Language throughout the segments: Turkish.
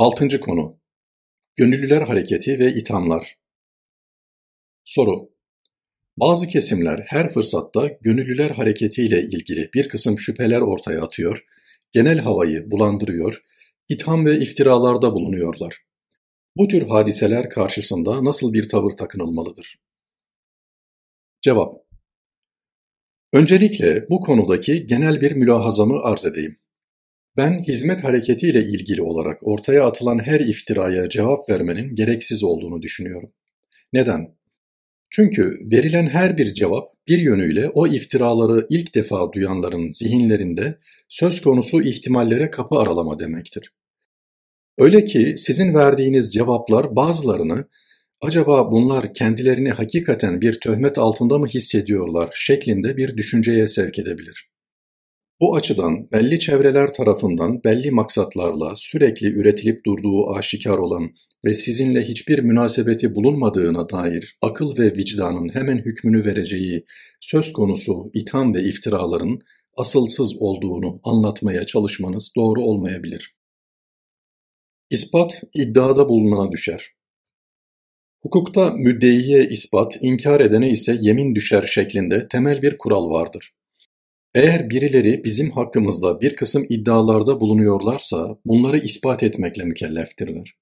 Altıncı konu: Gönüllüler hareketi ve ithamlar. Soru: Bazı kesimler her fırsatta Gönüllüler hareketiyle ilgili bir kısım şüpheler ortaya atıyor, genel havayı bulandırıyor, itham ve iftiralarda bulunuyorlar. Bu tür hadiseler karşısında nasıl bir tavır takınılmalıdır? Cevap: Öncelikle bu konudaki genel bir mülahazamı arz edeyim. Ben hizmet hareketiyle ilgili olarak ortaya atılan her iftiraya cevap vermenin gereksiz olduğunu düşünüyorum. Neden? Çünkü verilen her bir cevap bir yönüyle o iftiraları ilk defa duyanların zihinlerinde söz konusu ihtimallere kapı aralama demektir. Öyle ki sizin verdiğiniz cevaplar bazılarını acaba bunlar kendilerini hakikaten bir töhmet altında mı hissediyorlar şeklinde bir düşünceye sevk edebilir. Bu açıdan belli çevreler tarafından belli maksatlarla sürekli üretilip durduğu aşikar olan ve sizinle hiçbir münasebeti bulunmadığına dair akıl ve vicdanın hemen hükmünü vereceği söz konusu itham ve iftiraların asılsız olduğunu anlatmaya çalışmanız doğru olmayabilir. İspat iddiada bulunana düşer. Hukukta müddeiye ispat, inkar edene ise yemin düşer şeklinde temel bir kural vardır. Eğer birileri bizim hakkımızda bir kısım iddialarda bulunuyorlarsa bunları ispat etmekle mükelleftirler.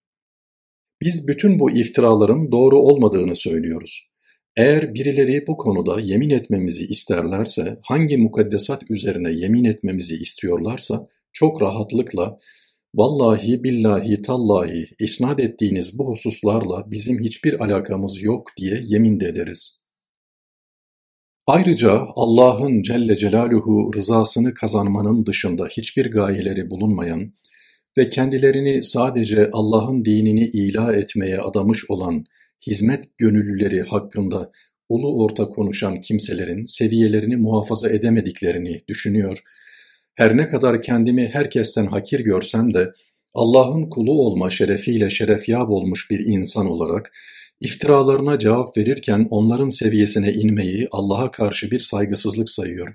Biz bütün bu iftiraların doğru olmadığını söylüyoruz. Eğer birileri bu konuda yemin etmemizi isterlerse, hangi mukaddesat üzerine yemin etmemizi istiyorlarsa çok rahatlıkla vallahi billahi tallahi isnat ettiğiniz bu hususlarla bizim hiçbir alakamız yok diye yemin de ederiz. Ayrıca Allah'ın Celle Celaluhu rızasını kazanmanın dışında hiçbir gayeleri bulunmayan ve kendilerini sadece Allah'ın dinini ilah etmeye adamış olan hizmet gönüllüleri hakkında ulu orta konuşan kimselerin seviyelerini muhafaza edemediklerini düşünüyor. Her ne kadar kendimi herkesten hakir görsem de Allah'ın kulu olma şerefiyle şerefyab olmuş bir insan olarak iftiralarına cevap verirken onların seviyesine inmeyi Allah'a karşı bir saygısızlık sayıyorum.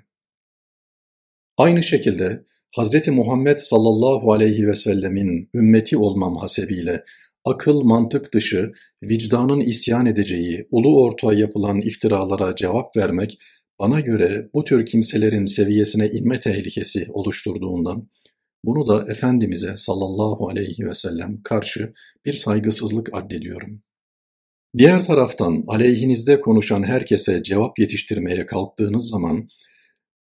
Aynı şekilde Hazreti Muhammed sallallahu aleyhi ve sellemin ümmeti olmam hasebiyle akıl mantık dışı, vicdanın isyan edeceği, ulu ortaya yapılan iftiralara cevap vermek bana göre bu tür kimselerin seviyesine inme tehlikesi oluşturduğundan bunu da Efendimiz'e sallallahu aleyhi ve sellem karşı bir saygısızlık addediyorum. Diğer taraftan aleyhinizde konuşan herkese cevap yetiştirmeye kalktığınız zaman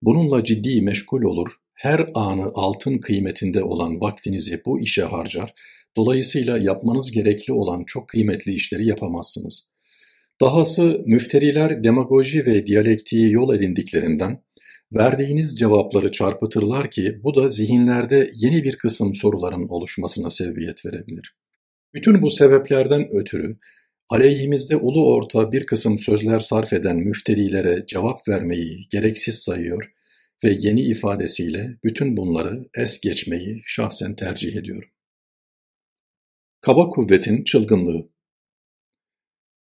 bununla ciddi meşgul olur, her anı altın kıymetinde olan vaktinizi bu işe harcar, dolayısıyla yapmanız gerekli olan çok kıymetli işleri yapamazsınız. Dahası müfteriler demagoji ve diyalektiği yol edindiklerinden verdiğiniz cevapları çarpıtırlar ki bu da zihinlerde yeni bir kısım soruların oluşmasına sebebiyet verebilir. Bütün bu sebeplerden ötürü aleyhimizde ulu orta bir kısım sözler sarf eden müfterilere cevap vermeyi gereksiz sayıyor ve yeni ifadesiyle bütün bunları es geçmeyi şahsen tercih ediyorum. Kaba kuvvetin çılgınlığı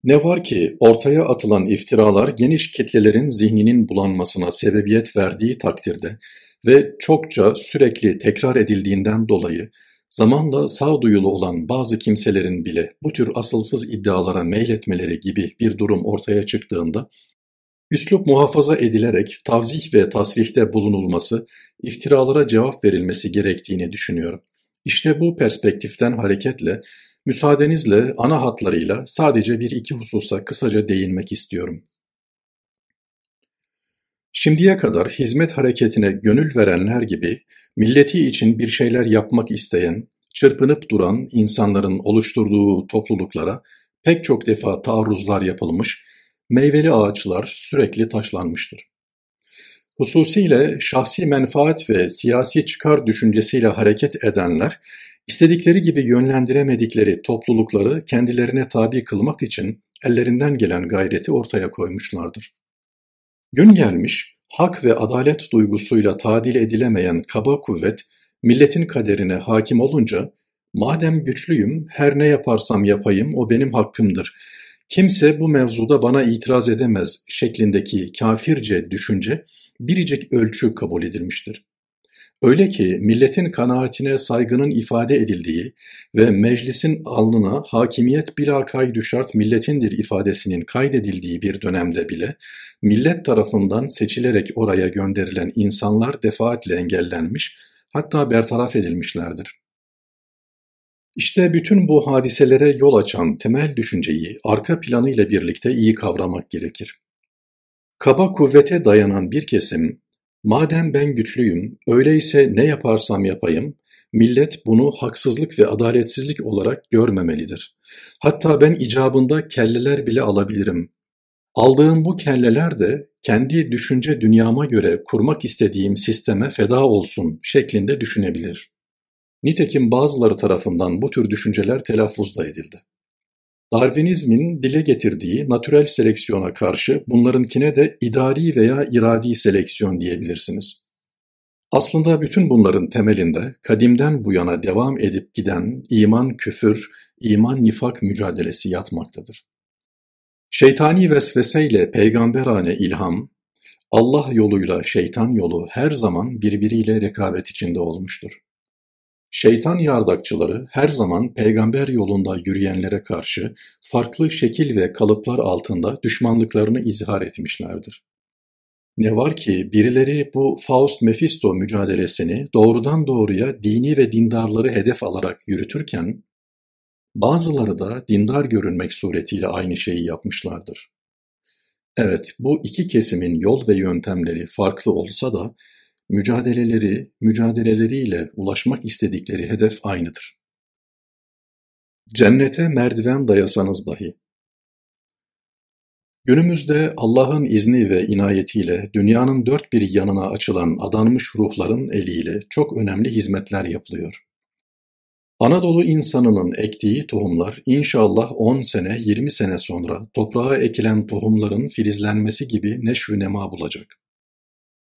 Ne var ki ortaya atılan iftiralar geniş kitlelerin zihninin bulanmasına sebebiyet verdiği takdirde ve çokça sürekli tekrar edildiğinden dolayı zamanla sağduyulu olan bazı kimselerin bile bu tür asılsız iddialara meyletmeleri gibi bir durum ortaya çıktığında Üslup muhafaza edilerek tavzih ve tasrihte bulunulması, iftiralara cevap verilmesi gerektiğini düşünüyorum. İşte bu perspektiften hareketle, müsaadenizle ana hatlarıyla sadece bir iki hususa kısaca değinmek istiyorum. Şimdiye kadar hizmet hareketine gönül verenler gibi, milleti için bir şeyler yapmak isteyen, çırpınıp duran insanların oluşturduğu topluluklara pek çok defa taarruzlar yapılmış meyveli ağaçlar sürekli taşlanmıştır. Hususiyle şahsi menfaat ve siyasi çıkar düşüncesiyle hareket edenler, istedikleri gibi yönlendiremedikleri toplulukları kendilerine tabi kılmak için ellerinden gelen gayreti ortaya koymuşlardır. Gün gelmiş, hak ve adalet duygusuyla tadil edilemeyen kaba kuvvet, milletin kaderine hakim olunca, madem güçlüyüm, her ne yaparsam yapayım o benim hakkımdır Kimse bu mevzuda bana itiraz edemez şeklindeki kafirce düşünce biricik ölçü kabul edilmiştir. Öyle ki milletin kanaatine saygının ifade edildiği ve meclisin alnına hakimiyet bila kaydu şart milletindir ifadesinin kaydedildiği bir dönemde bile millet tarafından seçilerek oraya gönderilen insanlar defaatle engellenmiş hatta bertaraf edilmişlerdir. İşte bütün bu hadiselere yol açan temel düşünceyi arka planıyla birlikte iyi kavramak gerekir. Kaba kuvvete dayanan bir kesim Madem ben güçlüyüm, öyleyse ne yaparsam yapayım, millet bunu haksızlık ve adaletsizlik olarak görmemelidir. Hatta ben icabında kelleler bile alabilirim. Aldığım bu kelleler de kendi düşünce dünyama göre kurmak istediğim sisteme feda olsun şeklinde düşünebilir. Nitekim bazıları tarafından bu tür düşünceler telaffuzda edildi. Darwinizmin dile getirdiği natürel seleksiyona karşı bunlarınkine de idari veya iradi seleksiyon diyebilirsiniz. Aslında bütün bunların temelinde kadimden bu yana devam edip giden iman küfür, iman nifak mücadelesi yatmaktadır. Şeytani vesveseyle peygamberane ilham, Allah yoluyla şeytan yolu her zaman birbiriyle rekabet içinde olmuştur. Şeytan yardakçıları her zaman peygamber yolunda yürüyenlere karşı farklı şekil ve kalıplar altında düşmanlıklarını izhar etmişlerdir. Ne var ki birileri bu Faust-Mephisto mücadelesini doğrudan doğruya dini ve dindarları hedef alarak yürütürken, bazıları da dindar görünmek suretiyle aynı şeyi yapmışlardır. Evet, bu iki kesimin yol ve yöntemleri farklı olsa da mücadeleleri, mücadeleleriyle ulaşmak istedikleri hedef aynıdır. Cennete merdiven dayasanız dahi. Günümüzde Allah'ın izni ve inayetiyle dünyanın dört bir yanına açılan adanmış ruhların eliyle çok önemli hizmetler yapılıyor. Anadolu insanının ektiği tohumlar inşallah 10 sene 20 sene sonra toprağa ekilen tohumların filizlenmesi gibi neşv nema bulacak.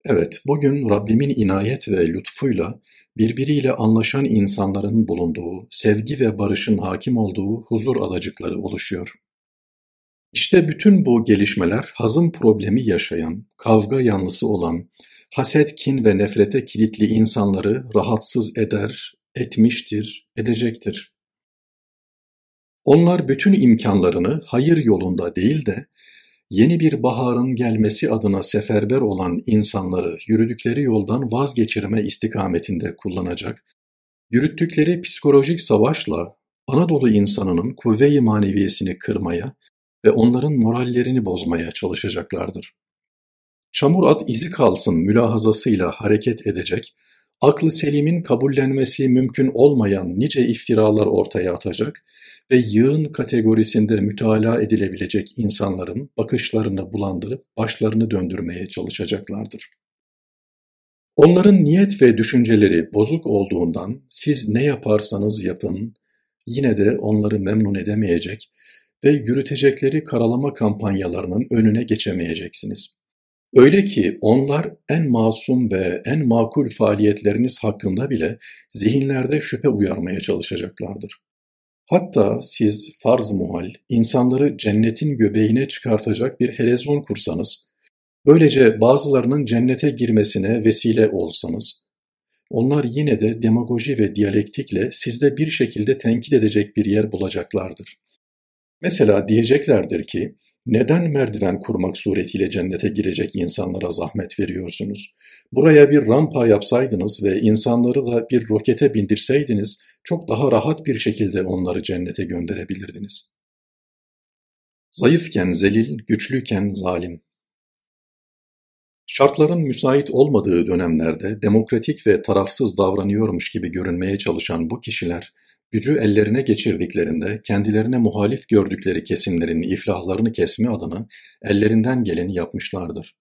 Evet, bugün Rabbimin inayet ve lütfuyla birbiriyle anlaşan insanların bulunduğu, sevgi ve barışın hakim olduğu huzur adacıkları oluşuyor. İşte bütün bu gelişmeler hazım problemi yaşayan, kavga yanlısı olan, haset, kin ve nefrete kilitli insanları rahatsız eder, etmiştir, edecektir. Onlar bütün imkanlarını hayır yolunda değil de yeni bir baharın gelmesi adına seferber olan insanları yürüdükleri yoldan vazgeçirme istikametinde kullanacak, yürüttükleri psikolojik savaşla Anadolu insanının kuvve-i maneviyesini kırmaya ve onların morallerini bozmaya çalışacaklardır. Çamur at izi kalsın mülahazasıyla hareket edecek, aklı selimin kabullenmesi mümkün olmayan nice iftiralar ortaya atacak ve yığın kategorisinde mütalaa edilebilecek insanların bakışlarını bulandırıp başlarını döndürmeye çalışacaklardır. Onların niyet ve düşünceleri bozuk olduğundan siz ne yaparsanız yapın, yine de onları memnun edemeyecek ve yürütecekleri karalama kampanyalarının önüne geçemeyeceksiniz. Öyle ki onlar en masum ve en makul faaliyetleriniz hakkında bile zihinlerde şüphe uyarmaya çalışacaklardır. Hatta siz farz muhal insanları cennetin göbeğine çıkartacak bir helezon kursanız, böylece bazılarının cennete girmesine vesile olsanız, onlar yine de demagoji ve diyalektikle sizde bir şekilde tenkit edecek bir yer bulacaklardır. Mesela diyeceklerdir ki, neden merdiven kurmak suretiyle cennete girecek insanlara zahmet veriyorsunuz? Buraya bir rampa yapsaydınız ve insanları da bir rokete bindirseydiniz çok daha rahat bir şekilde onları cennete gönderebilirdiniz. Zayıfken zelil, güçlüyken zalim. Şartların müsait olmadığı dönemlerde demokratik ve tarafsız davranıyormuş gibi görünmeye çalışan bu kişiler Gücü ellerine geçirdiklerinde kendilerine muhalif gördükleri kesimlerin iflahlarını kesme adına ellerinden geleni yapmışlardır.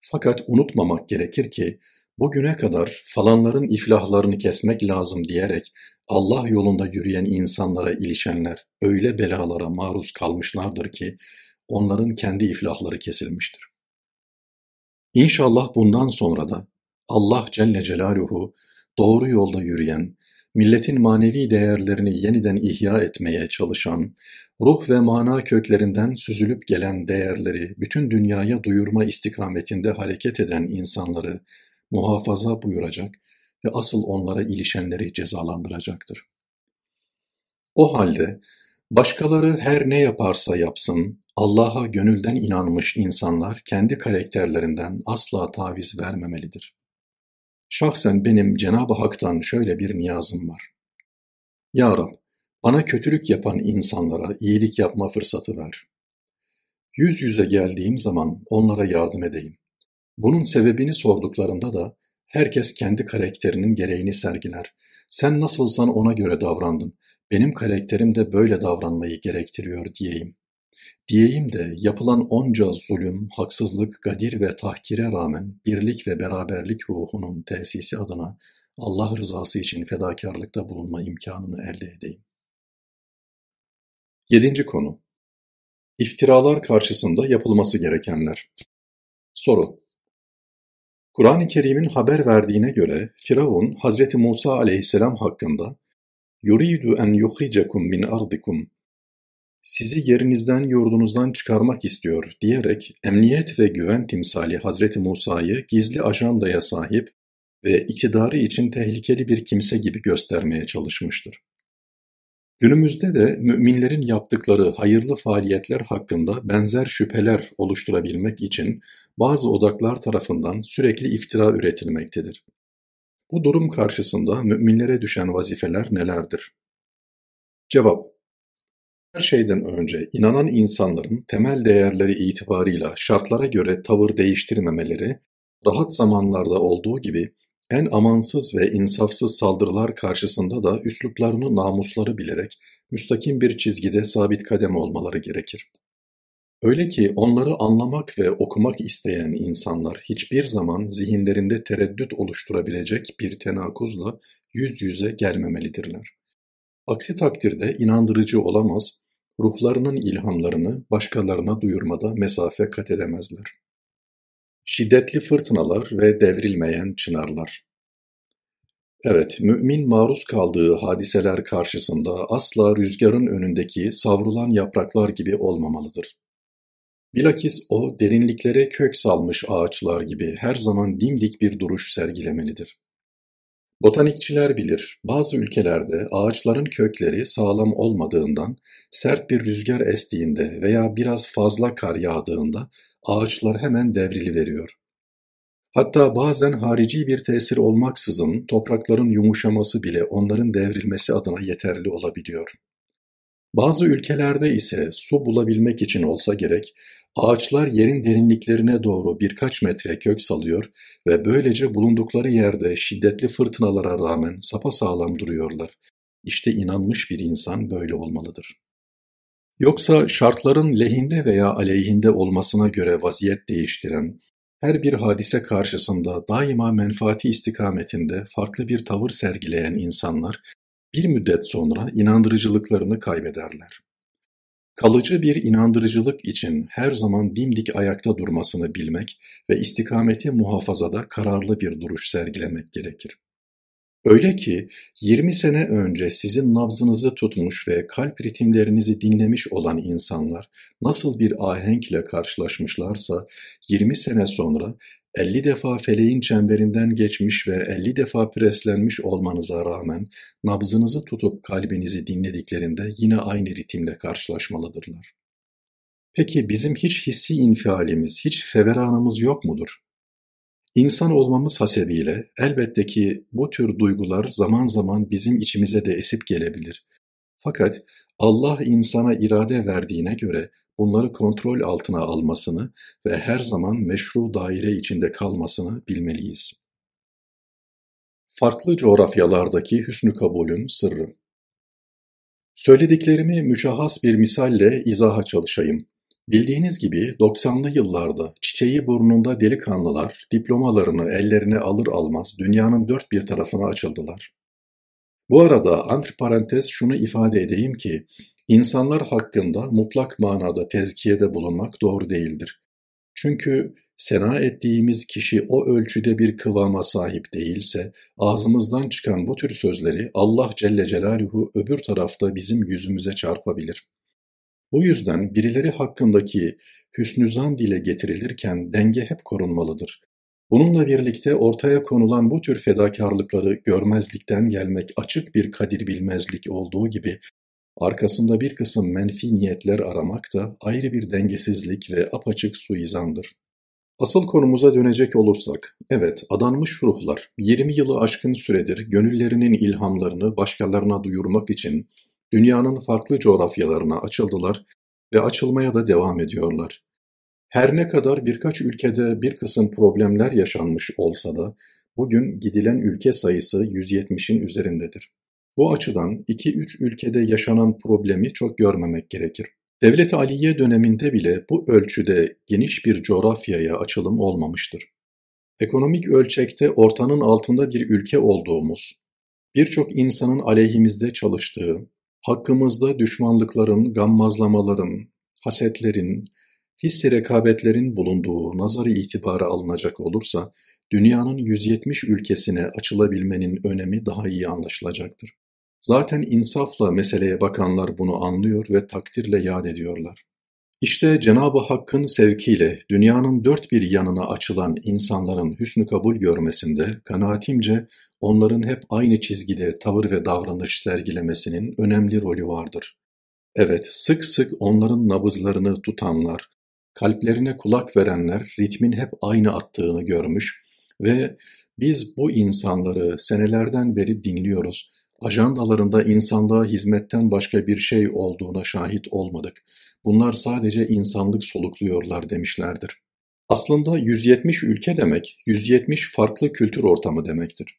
Fakat unutmamak gerekir ki bugüne kadar falanların iflahlarını kesmek lazım diyerek Allah yolunda yürüyen insanlara ilişenler öyle belalara maruz kalmışlardır ki onların kendi iflahları kesilmiştir. İnşallah bundan sonra da Allah Celle Celaluhu doğru yolda yürüyen, milletin manevi değerlerini yeniden ihya etmeye çalışan, ruh ve mana köklerinden süzülüp gelen değerleri bütün dünyaya duyurma istikametinde hareket eden insanları muhafaza buyuracak ve asıl onlara ilişenleri cezalandıracaktır. O halde başkaları her ne yaparsa yapsın, Allah'a gönülden inanmış insanlar kendi karakterlerinden asla taviz vermemelidir. Şahsen benim Cenab-ı Hak'tan şöyle bir niyazım var. Ya Rab, bana kötülük yapan insanlara iyilik yapma fırsatı ver. Yüz yüze geldiğim zaman onlara yardım edeyim. Bunun sebebini sorduklarında da herkes kendi karakterinin gereğini sergiler. Sen nasılsan ona göre davrandın. Benim karakterim de böyle davranmayı gerektiriyor diyeyim. Diyeyim de yapılan onca zulüm, haksızlık, gadir ve tahkire rağmen birlik ve beraberlik ruhunun tesisi adına Allah rızası için fedakarlıkta bulunma imkanını elde edeyim. Yedinci konu İftiralar karşısında yapılması gerekenler. Soru Kur'an-ı Kerim'in haber verdiğine göre Firavun Hazreti Musa aleyhisselam hakkında yuridu en yuhricekum min ardikum sizi yerinizden yurdunuzdan çıkarmak istiyor diyerek emniyet ve güven timsali Hazreti Musa'yı gizli ajandaya sahip ve iktidarı için tehlikeli bir kimse gibi göstermeye çalışmıştır. Günümüzde de müminlerin yaptıkları hayırlı faaliyetler hakkında benzer şüpheler oluşturabilmek için bazı odaklar tarafından sürekli iftira üretilmektedir. Bu durum karşısında müminlere düşen vazifeler nelerdir? Cevap şeyden önce inanan insanların temel değerleri itibarıyla şartlara göre tavır değiştirmemeleri, rahat zamanlarda olduğu gibi en amansız ve insafsız saldırılar karşısında da üsluplarını namusları bilerek müstakim bir çizgide sabit kadem olmaları gerekir. Öyle ki onları anlamak ve okumak isteyen insanlar hiçbir zaman zihinlerinde tereddüt oluşturabilecek bir tenakuzla yüz yüze gelmemelidirler. Aksi takdirde inandırıcı olamaz, ruhlarının ilhamlarını başkalarına duyurmada mesafe kat edemezler. Şiddetli fırtınalar ve devrilmeyen çınarlar. Evet, mümin maruz kaldığı hadiseler karşısında asla rüzgarın önündeki savrulan yapraklar gibi olmamalıdır. Bilakis o derinliklere kök salmış ağaçlar gibi her zaman dimdik bir duruş sergilemelidir. Botanikçiler bilir, bazı ülkelerde ağaçların kökleri sağlam olmadığından sert bir rüzgar estiğinde veya biraz fazla kar yağdığında ağaçlar hemen devriliveriyor. Hatta bazen harici bir tesir olmaksızın toprakların yumuşaması bile onların devrilmesi adına yeterli olabiliyor. Bazı ülkelerde ise su bulabilmek için olsa gerek, ağaçlar yerin derinliklerine doğru birkaç metre kök salıyor ve böylece bulundukları yerde şiddetli fırtınalara rağmen sapasağlam duruyorlar. İşte inanmış bir insan böyle olmalıdır. Yoksa şartların lehinde veya aleyhinde olmasına göre vaziyet değiştiren, her bir hadise karşısında daima menfaati istikametinde farklı bir tavır sergileyen insanlar bir müddet sonra inandırıcılıklarını kaybederler. Kalıcı bir inandırıcılık için her zaman dimdik ayakta durmasını bilmek ve istikameti muhafazada kararlı bir duruş sergilemek gerekir. Öyle ki 20 sene önce sizin nabzınızı tutmuş ve kalp ritimlerinizi dinlemiş olan insanlar nasıl bir ahenkle karşılaşmışlarsa 20 sene sonra 50 defa feleğin çemberinden geçmiş ve 50 defa preslenmiş olmanıza rağmen nabzınızı tutup kalbinizi dinlediklerinde yine aynı ritimle karşılaşmalıdırlar. Peki bizim hiç hissi infialimiz, hiç feveranımız yok mudur? İnsan olmamız hasebiyle elbette ki bu tür duygular zaman zaman bizim içimize de esip gelebilir. Fakat Allah insana irade verdiğine göre bunları kontrol altına almasını ve her zaman meşru daire içinde kalmasını bilmeliyiz. Farklı coğrafyalardaki hüsnü kabulün sırrı Söylediklerimi müşahhas bir misalle izaha çalışayım. Bildiğiniz gibi 90'lı yıllarda çiçeği burnunda delikanlılar diplomalarını ellerine alır almaz dünyanın dört bir tarafına açıldılar. Bu arada antiparantez şunu ifade edeyim ki insanlar hakkında mutlak manada tezkiyede bulunmak doğru değildir. Çünkü sena ettiğimiz kişi o ölçüde bir kıvama sahip değilse ağzımızdan çıkan bu tür sözleri Allah Celle Celaluhu öbür tarafta bizim yüzümüze çarpabilir. Bu yüzden birileri hakkındaki hüsnü zan dile getirilirken denge hep korunmalıdır. Bununla birlikte ortaya konulan bu tür fedakarlıkları görmezlikten gelmek açık bir kadir bilmezlik olduğu gibi arkasında bir kısım menfi niyetler aramak da ayrı bir dengesizlik ve apaçık suizandır. Asıl konumuza dönecek olursak, evet adanmış ruhlar 20 yılı aşkın süredir gönüllerinin ilhamlarını başkalarına duyurmak için dünyanın farklı coğrafyalarına açıldılar ve açılmaya da devam ediyorlar. Her ne kadar birkaç ülkede bir kısım problemler yaşanmış olsa da bugün gidilen ülke sayısı 170'in üzerindedir. Bu açıdan 2-3 ülkede yaşanan problemi çok görmemek gerekir. Devlet-i Aliye döneminde bile bu ölçüde geniş bir coğrafyaya açılım olmamıştır. Ekonomik ölçekte ortanın altında bir ülke olduğumuz, birçok insanın aleyhimizde çalıştığı, hakkımızda düşmanlıkların, gammazlamaların, hasetlerin, hissi rekabetlerin bulunduğu nazarı itibara alınacak olursa, dünyanın 170 ülkesine açılabilmenin önemi daha iyi anlaşılacaktır. Zaten insafla meseleye bakanlar bunu anlıyor ve takdirle yad ediyorlar. İşte Cenab-ı Hakk'ın sevkiyle dünyanın dört bir yanına açılan insanların hüsnü kabul görmesinde kanaatimce onların hep aynı çizgide tavır ve davranış sergilemesinin önemli rolü vardır. Evet, sık sık onların nabızlarını tutanlar, kalplerine kulak verenler ritmin hep aynı attığını görmüş ve biz bu insanları senelerden beri dinliyoruz ajandalarında insanlığa hizmetten başka bir şey olduğuna şahit olmadık. Bunlar sadece insanlık solukluyorlar demişlerdir. Aslında 170 ülke demek, 170 farklı kültür ortamı demektir.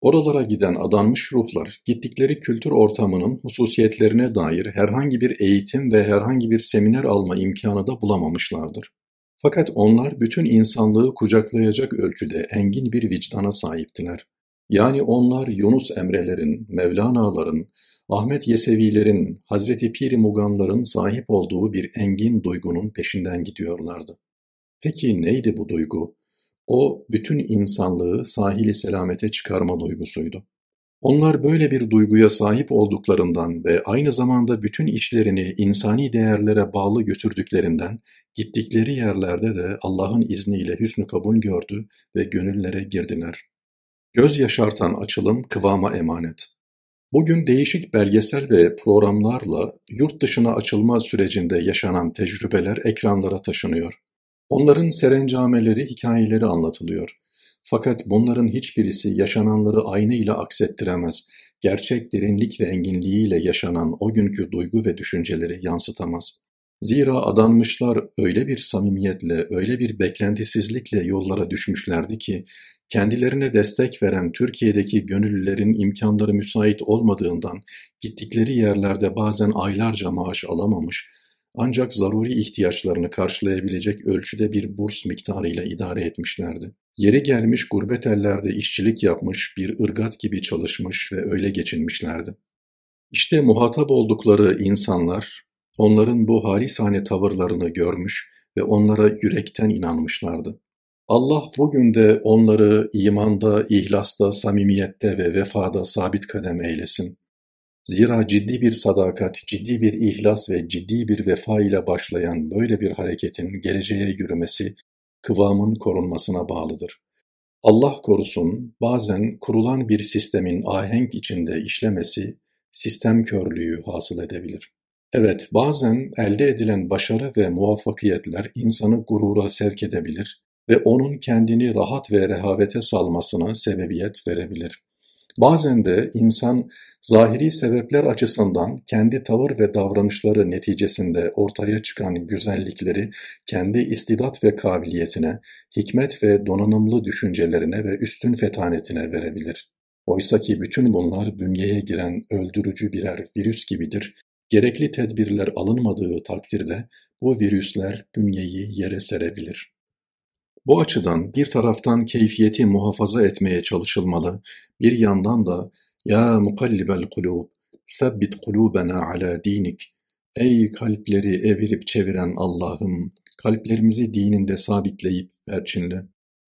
Oralara giden adanmış ruhlar, gittikleri kültür ortamının hususiyetlerine dair herhangi bir eğitim ve herhangi bir seminer alma imkanı da bulamamışlardır. Fakat onlar bütün insanlığı kucaklayacak ölçüde engin bir vicdana sahiptiler. Yani onlar Yunus Emre'lerin, Mevlana'ların, Ahmet Yesevi'lerin, Hazreti Pir-i Mugamların sahip olduğu bir engin duygunun peşinden gidiyorlardı. Peki neydi bu duygu? O bütün insanlığı sahili selamete çıkarma duygusuydu. Onlar böyle bir duyguya sahip olduklarından ve aynı zamanda bütün işlerini insani değerlere bağlı götürdüklerinden gittikleri yerlerde de Allah'ın izniyle hüsnü kabul gördü ve gönüllere girdiler. Göz yaşartan açılım kıvama emanet. Bugün değişik belgesel ve programlarla yurt dışına açılma sürecinde yaşanan tecrübeler ekranlara taşınıyor. Onların serencameleri, hikayeleri anlatılıyor. Fakat bunların hiçbirisi yaşananları aynıyla aksettiremez, gerçek derinlik ve enginliğiyle yaşanan o günkü duygu ve düşünceleri yansıtamaz. Zira adanmışlar öyle bir samimiyetle, öyle bir beklentisizlikle yollara düşmüşlerdi ki, kendilerine destek veren Türkiye'deki gönüllülerin imkanları müsait olmadığından gittikleri yerlerde bazen aylarca maaş alamamış, ancak zaruri ihtiyaçlarını karşılayabilecek ölçüde bir burs miktarıyla idare etmişlerdi. Yeri gelmiş gurbet ellerde işçilik yapmış, bir ırgat gibi çalışmış ve öyle geçinmişlerdi. İşte muhatap oldukları insanlar, onların bu halisane tavırlarını görmüş ve onlara yürekten inanmışlardı. Allah bugün de onları imanda, ihlasta, samimiyette ve vefada sabit kadem eylesin. Zira ciddi bir sadakat, ciddi bir ihlas ve ciddi bir vefa ile başlayan böyle bir hareketin geleceğe yürümesi, kıvamın korunmasına bağlıdır. Allah korusun, bazen kurulan bir sistemin ahenk içinde işlemesi, sistem körlüğü hasıl edebilir. Evet, bazen elde edilen başarı ve muvaffakiyetler insanı gurura sevk edebilir ve onun kendini rahat ve rehavete salmasına sebebiyet verebilir. Bazen de insan zahiri sebepler açısından kendi tavır ve davranışları neticesinde ortaya çıkan güzellikleri kendi istidat ve kabiliyetine, hikmet ve donanımlı düşüncelerine ve üstün fetanetine verebilir. Oysa ki bütün bunlar bünyeye giren öldürücü birer virüs gibidir. Gerekli tedbirler alınmadığı takdirde bu virüsler bünyeyi yere serebilir. Bu açıdan bir taraftan keyfiyeti muhafaza etmeye çalışılmalı, bir yandan da ''Ya mukallibel kulub, febbit kulubena ala dinik'' Ey kalpleri evirip çeviren Allah'ım, kalplerimizi dininde sabitleyip perçinle.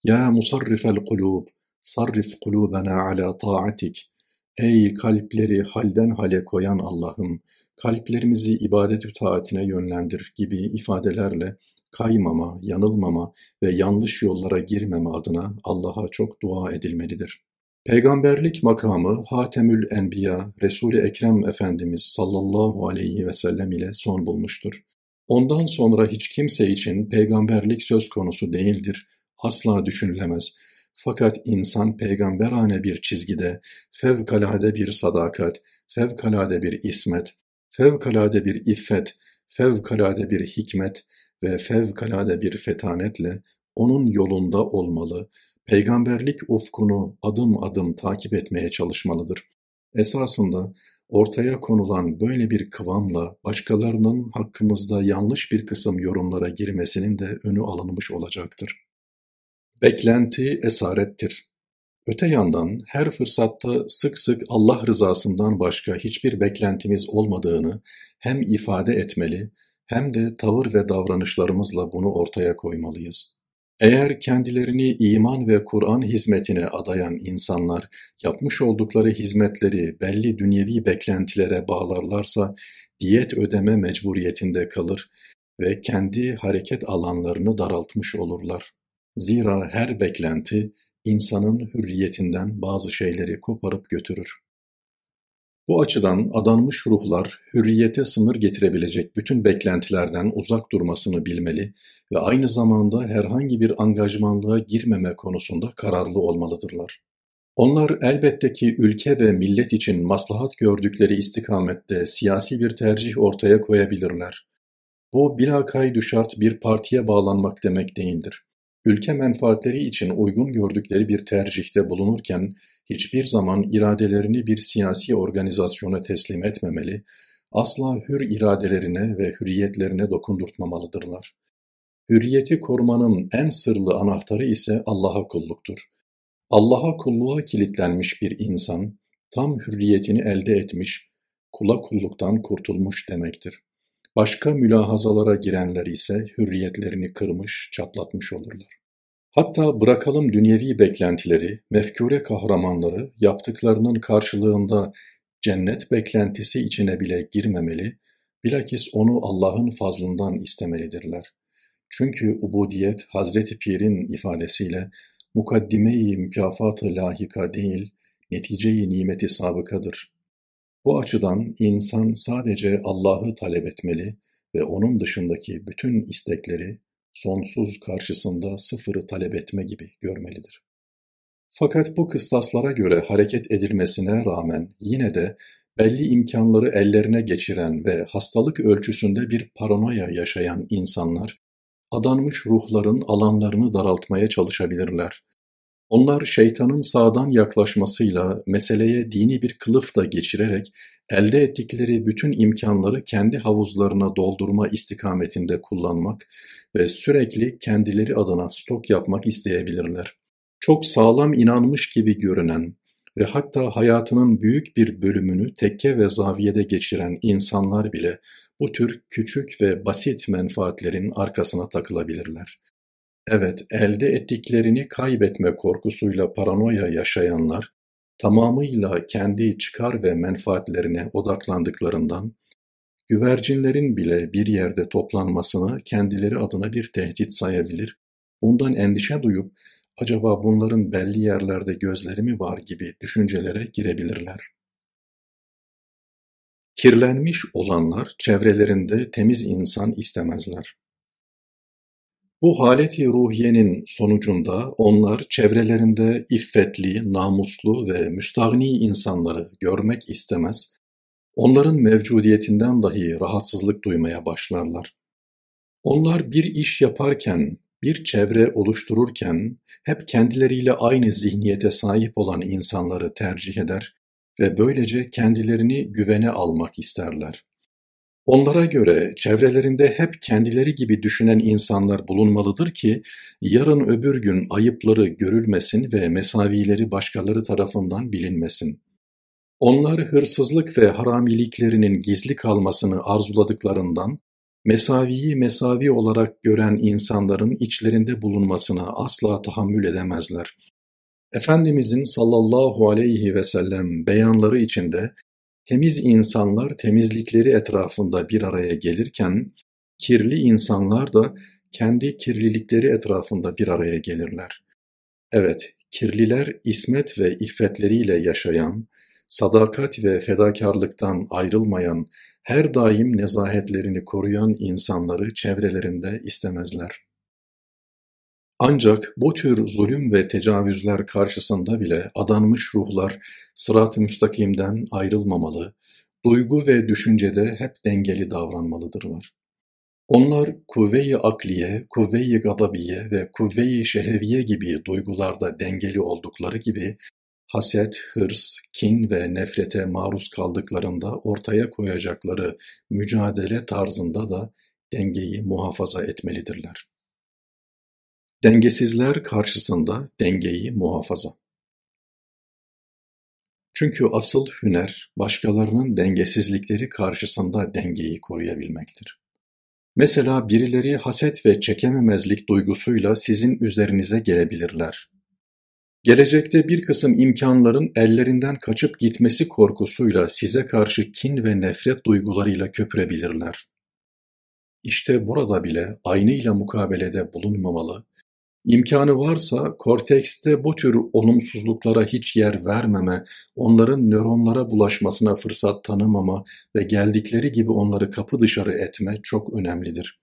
Ya musarrifel kulub, sarrif kulubena ala taatik. Ey kalpleri halden hale koyan Allah'ım, kalplerimizi ibadet-ü taatine yönlendir gibi ifadelerle kaymama, yanılmama ve yanlış yollara girmeme adına Allah'a çok dua edilmelidir. Peygamberlik makamı Hatemül Enbiya Resul-i Ekrem Efendimiz sallallahu aleyhi ve sellem ile son bulmuştur. Ondan sonra hiç kimse için peygamberlik söz konusu değildir, asla düşünülemez. Fakat insan peygamberane bir çizgide, fevkalade bir sadakat, fevkalade bir ismet, fevkalade bir iffet, fevkalade bir hikmet ve fevkalade bir fetanetle onun yolunda olmalı, peygamberlik ufkunu adım adım takip etmeye çalışmalıdır. Esasında ortaya konulan böyle bir kıvamla başkalarının hakkımızda yanlış bir kısım yorumlara girmesinin de önü alınmış olacaktır. Beklenti esarettir. Öte yandan her fırsatta sık sık Allah rızasından başka hiçbir beklentimiz olmadığını hem ifade etmeli hem de tavır ve davranışlarımızla bunu ortaya koymalıyız. Eğer kendilerini iman ve Kur'an hizmetine adayan insanlar yapmış oldukları hizmetleri belli dünyevi beklentilere bağlarlarsa diyet ödeme mecburiyetinde kalır ve kendi hareket alanlarını daraltmış olurlar. Zira her beklenti insanın hürriyetinden bazı şeyleri koparıp götürür. Bu açıdan adanmış ruhlar hürriyete sınır getirebilecek bütün beklentilerden uzak durmasını bilmeli ve aynı zamanda herhangi bir angajmanlığa girmeme konusunda kararlı olmalıdırlar. Onlar elbette ki ülke ve millet için maslahat gördükleri istikamette siyasi bir tercih ortaya koyabilirler. Bu bilakaydu şart bir partiye bağlanmak demek değildir ülke menfaatleri için uygun gördükleri bir tercihte bulunurken hiçbir zaman iradelerini bir siyasi organizasyona teslim etmemeli, asla hür iradelerine ve hürriyetlerine dokundurtmamalıdırlar. Hürriyeti korumanın en sırlı anahtarı ise Allah'a kulluktur. Allah'a kulluğa kilitlenmiş bir insan, tam hürriyetini elde etmiş, kula kulluktan kurtulmuş demektir. Başka mülahazalara girenler ise hürriyetlerini kırmış, çatlatmış olurlar. Hatta bırakalım dünyevi beklentileri, mefkure kahramanları yaptıklarının karşılığında cennet beklentisi içine bile girmemeli, bilakis onu Allah'ın fazlından istemelidirler. Çünkü ubudiyet Hazreti Pir'in ifadesiyle mukaddime-i mükafat-ı lahika değil, netice-i nimeti sabıkadır. Bu açıdan insan sadece Allah'ı talep etmeli ve onun dışındaki bütün istekleri sonsuz karşısında sıfırı talep etme gibi görmelidir. Fakat bu kıstaslara göre hareket edilmesine rağmen yine de belli imkanları ellerine geçiren ve hastalık ölçüsünde bir paranoya yaşayan insanlar, adanmış ruhların alanlarını daraltmaya çalışabilirler. Onlar şeytanın sağdan yaklaşmasıyla meseleye dini bir kılıf da geçirerek elde ettikleri bütün imkanları kendi havuzlarına doldurma istikametinde kullanmak ve sürekli kendileri adına stok yapmak isteyebilirler. Çok sağlam inanmış gibi görünen ve hatta hayatının büyük bir bölümünü tekke ve zaviyede geçiren insanlar bile bu tür küçük ve basit menfaatlerin arkasına takılabilirler. Evet, elde ettiklerini kaybetme korkusuyla paranoya yaşayanlar, tamamıyla kendi çıkar ve menfaatlerine odaklandıklarından, güvercinlerin bile bir yerde toplanmasını kendileri adına bir tehdit sayabilir, bundan endişe duyup acaba bunların belli yerlerde gözleri mi var gibi düşüncelere girebilirler. Kirlenmiş olanlar çevrelerinde temiz insan istemezler. Bu haleti ruhiyenin sonucunda onlar çevrelerinde iffetli, namuslu ve müstahni insanları görmek istemez, onların mevcudiyetinden dahi rahatsızlık duymaya başlarlar. Onlar bir iş yaparken, bir çevre oluştururken hep kendileriyle aynı zihniyete sahip olan insanları tercih eder ve böylece kendilerini güvene almak isterler. Onlara göre çevrelerinde hep kendileri gibi düşünen insanlar bulunmalıdır ki yarın öbür gün ayıpları görülmesin ve mesavileri başkaları tarafından bilinmesin. Onlar hırsızlık ve haramiliklerinin gizli kalmasını arzuladıklarından mesaviyi mesavi olarak gören insanların içlerinde bulunmasına asla tahammül edemezler. Efendimizin sallallahu aleyhi ve sellem beyanları içinde Temiz insanlar temizlikleri etrafında bir araya gelirken, kirli insanlar da kendi kirlilikleri etrafında bir araya gelirler. Evet, kirliler ismet ve iffetleriyle yaşayan, sadakat ve fedakarlıktan ayrılmayan, her daim nezahetlerini koruyan insanları çevrelerinde istemezler. Ancak bu tür zulüm ve tecavüzler karşısında bile adanmış ruhlar sırat-ı müstakimden ayrılmamalı, duygu ve düşüncede hep dengeli davranmalıdırlar. Onlar kuvve-i akliye, kuvve-i gadabiye ve kuvve-i şeheviye gibi duygularda dengeli oldukları gibi haset, hırs, kin ve nefrete maruz kaldıklarında ortaya koyacakları mücadele tarzında da dengeyi muhafaza etmelidirler. Dengesizler karşısında dengeyi muhafaza. Çünkü asıl hüner başkalarının dengesizlikleri karşısında dengeyi koruyabilmektir. Mesela birileri haset ve çekememezlik duygusuyla sizin üzerinize gelebilirler. Gelecekte bir kısım imkanların ellerinden kaçıp gitmesi korkusuyla size karşı kin ve nefret duygularıyla köpürebilirler. İşte burada bile aynıyla mukabelede bulunmamalı, İmkanı varsa kortekste bu tür olumsuzluklara hiç yer vermeme, onların nöronlara bulaşmasına fırsat tanımama ve geldikleri gibi onları kapı dışarı etme çok önemlidir.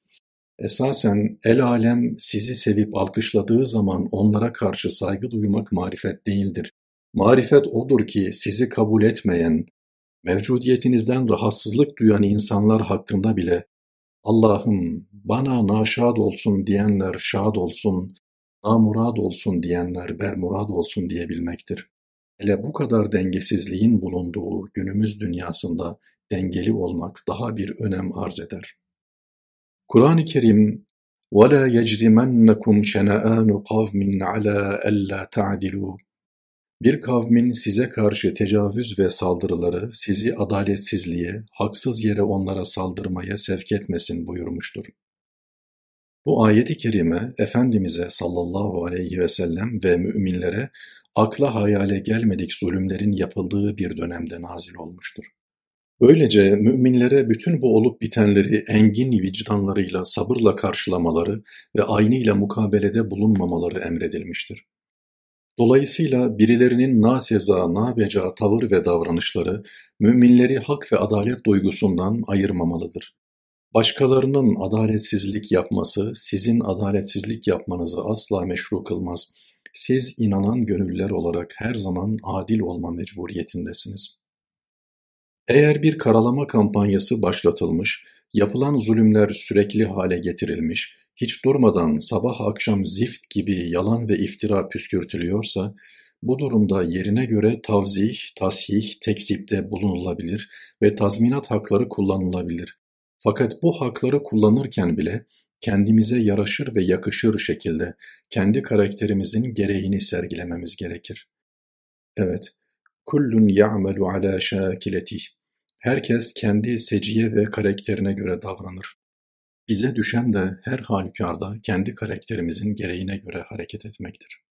Esasen el alem sizi sevip alkışladığı zaman onlara karşı saygı duymak marifet değildir. Marifet odur ki sizi kabul etmeyen, mevcudiyetinizden rahatsızlık duyan insanlar hakkında bile Allah'ım bana naşad olsun diyenler şad olsun, namurad olsun diyenler bermurad olsun diyebilmektir. Hele bu kadar dengesizliğin bulunduğu günümüz dünyasında dengeli olmak daha bir önem arz eder. Kur'an-ı Kerim وَلَا يَجْرِمَنَّكُمْ شَنَآنُ قَوْمٍ عَلَى أَلَّا تَعْدِلُوا Bir kavmin size karşı tecavüz ve saldırıları sizi adaletsizliğe, haksız yere onlara saldırmaya sevk etmesin buyurmuştur. Bu ayet-i kerime Efendimiz'e sallallahu aleyhi ve sellem ve müminlere akla hayale gelmedik zulümlerin yapıldığı bir dönemde nazil olmuştur. Böylece müminlere bütün bu olup bitenleri engin vicdanlarıyla sabırla karşılamaları ve aynıyla mukabelede bulunmamaları emredilmiştir. Dolayısıyla birilerinin naseza, nabeca tavır ve davranışları müminleri hak ve adalet duygusundan ayırmamalıdır. Başkalarının adaletsizlik yapması sizin adaletsizlik yapmanızı asla meşru kılmaz. Siz inanan gönüller olarak her zaman adil olma mecburiyetindesiniz. Eğer bir karalama kampanyası başlatılmış, yapılan zulümler sürekli hale getirilmiş, hiç durmadan sabah akşam zift gibi yalan ve iftira püskürtülüyorsa, bu durumda yerine göre tavzih, tashih, tekzipte bulunulabilir ve tazminat hakları kullanılabilir. Fakat bu hakları kullanırken bile kendimize yaraşır ve yakışır şekilde kendi karakterimizin gereğini sergilememiz gerekir. Evet, kullun ya'melu ala şakiletih. Herkes kendi seciye ve karakterine göre davranır. Bize düşen de her halükarda kendi karakterimizin gereğine göre hareket etmektir.